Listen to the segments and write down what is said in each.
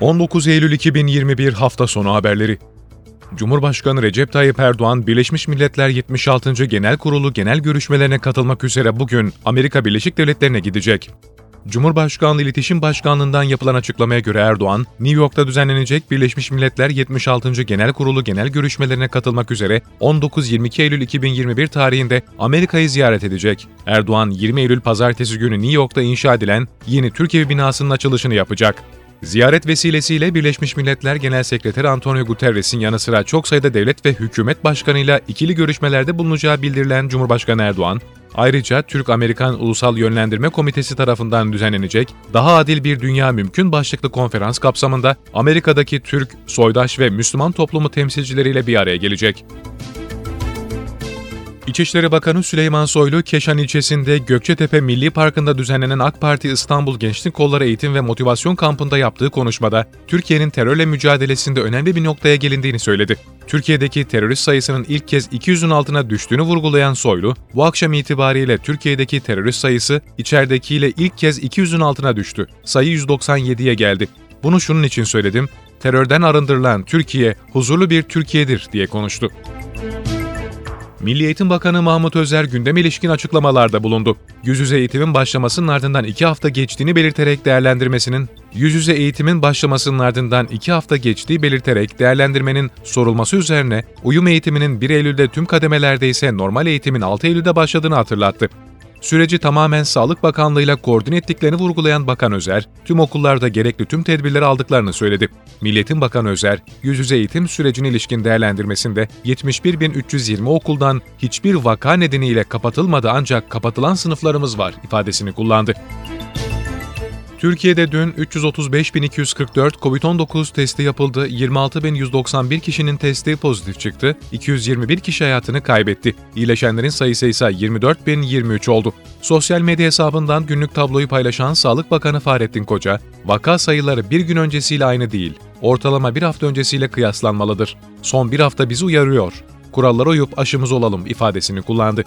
19 Eylül 2021 hafta sonu haberleri. Cumhurbaşkanı Recep Tayyip Erdoğan, Birleşmiş Milletler 76. Genel Kurulu genel görüşmelerine katılmak üzere bugün Amerika Birleşik Devletleri'ne gidecek. Cumhurbaşkanlığı İletişim Başkanlığı'ndan yapılan açıklamaya göre Erdoğan, New York'ta düzenlenecek Birleşmiş Milletler 76. Genel Kurulu genel görüşmelerine katılmak üzere 19-22 Eylül 2021 tarihinde Amerika'yı ziyaret edecek. Erdoğan, 20 Eylül pazartesi günü New York'ta inşa edilen yeni Türk Evi binasının açılışını yapacak. Ziyaret vesilesiyle Birleşmiş Milletler Genel Sekreteri Antonio Guterres'in yanı sıra çok sayıda devlet ve hükümet başkanıyla ikili görüşmelerde bulunacağı bildirilen Cumhurbaşkanı Erdoğan, ayrıca Türk-Amerikan Ulusal Yönlendirme Komitesi tarafından düzenlenecek Daha Adil Bir Dünya Mümkün başlıklı konferans kapsamında Amerika'daki Türk, soydaş ve Müslüman toplumu temsilcileriyle bir araya gelecek. İçişleri Bakanı Süleyman Soylu, Keşan ilçesinde Gökçetepe Milli Parkı'nda düzenlenen AK Parti İstanbul Gençlik Kolları Eğitim ve Motivasyon Kampı'nda yaptığı konuşmada, Türkiye'nin terörle mücadelesinde önemli bir noktaya gelindiğini söyledi. Türkiye'deki terörist sayısının ilk kez 200'ün altına düştüğünü vurgulayan Soylu, bu akşam itibariyle Türkiye'deki terörist sayısı içeridekiyle ilk kez 200'ün altına düştü. Sayı 197'ye geldi. Bunu şunun için söyledim, terörden arındırılan Türkiye huzurlu bir Türkiye'dir diye konuştu. Milli Eğitim Bakanı Mahmut Özer gündeme ilişkin açıklamalarda bulundu. Yüz yüze eğitimin başlamasının ardından iki hafta geçtiğini belirterek değerlendirmesinin, yüz yüze eğitimin başlamasının ardından iki hafta geçtiği belirterek değerlendirmenin sorulması üzerine uyum eğitiminin 1 Eylül'de tüm kademelerde ise normal eğitimin 6 Eylül'de başladığını hatırlattı. Süreci tamamen Sağlık Bakanlığı'yla koordine ettiklerini vurgulayan Bakan Özer, tüm okullarda gerekli tüm tedbirleri aldıklarını söyledi. Milletin Bakan Özer, yüz yüze eğitim sürecine ilişkin değerlendirmesinde 71.320 okuldan hiçbir vaka nedeniyle kapatılmadı ancak kapatılan sınıflarımız var ifadesini kullandı. Türkiye'de dün 335.244 COVID-19 testi yapıldı, 26.191 kişinin testi pozitif çıktı, 221 kişi hayatını kaybetti. İyileşenlerin sayısı ise 24.023 oldu. Sosyal medya hesabından günlük tabloyu paylaşan Sağlık Bakanı Fahrettin Koca, vaka sayıları bir gün öncesiyle aynı değil, ortalama bir hafta öncesiyle kıyaslanmalıdır. Son bir hafta bizi uyarıyor. Kurallara uyup aşımız olalım ifadesini kullandı.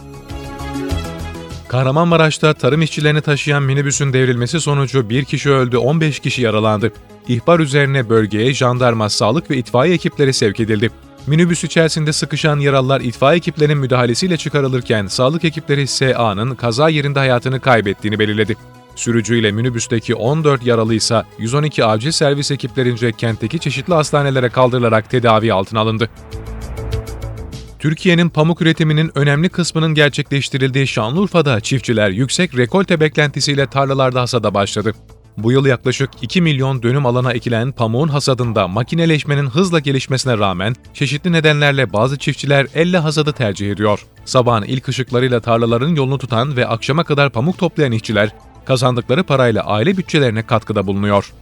Kahramanmaraş'ta tarım işçilerini taşıyan minibüsün devrilmesi sonucu bir kişi öldü, 15 kişi yaralandı. İhbar üzerine bölgeye jandarma, sağlık ve itfaiye ekipleri sevk edildi. Minibüs içerisinde sıkışan yaralılar itfaiye ekiplerinin müdahalesiyle çıkarılırken sağlık ekipleri SA'nın kaza yerinde hayatını kaybettiğini belirledi. Sürücüyle minibüsteki 14 yaralı ise 112 acil servis ekiplerince kentteki çeşitli hastanelere kaldırılarak tedavi altına alındı. Türkiye'nin pamuk üretiminin önemli kısmının gerçekleştirildiği Şanlıurfa'da çiftçiler yüksek rekolte beklentisiyle tarlalarda hasada başladı. Bu yıl yaklaşık 2 milyon dönüm alana ekilen pamuğun hasadında makineleşmenin hızla gelişmesine rağmen çeşitli nedenlerle bazı çiftçiler elle hasadı tercih ediyor. Sabahın ilk ışıklarıyla tarlaların yolunu tutan ve akşama kadar pamuk toplayan işçiler kazandıkları parayla aile bütçelerine katkıda bulunuyor.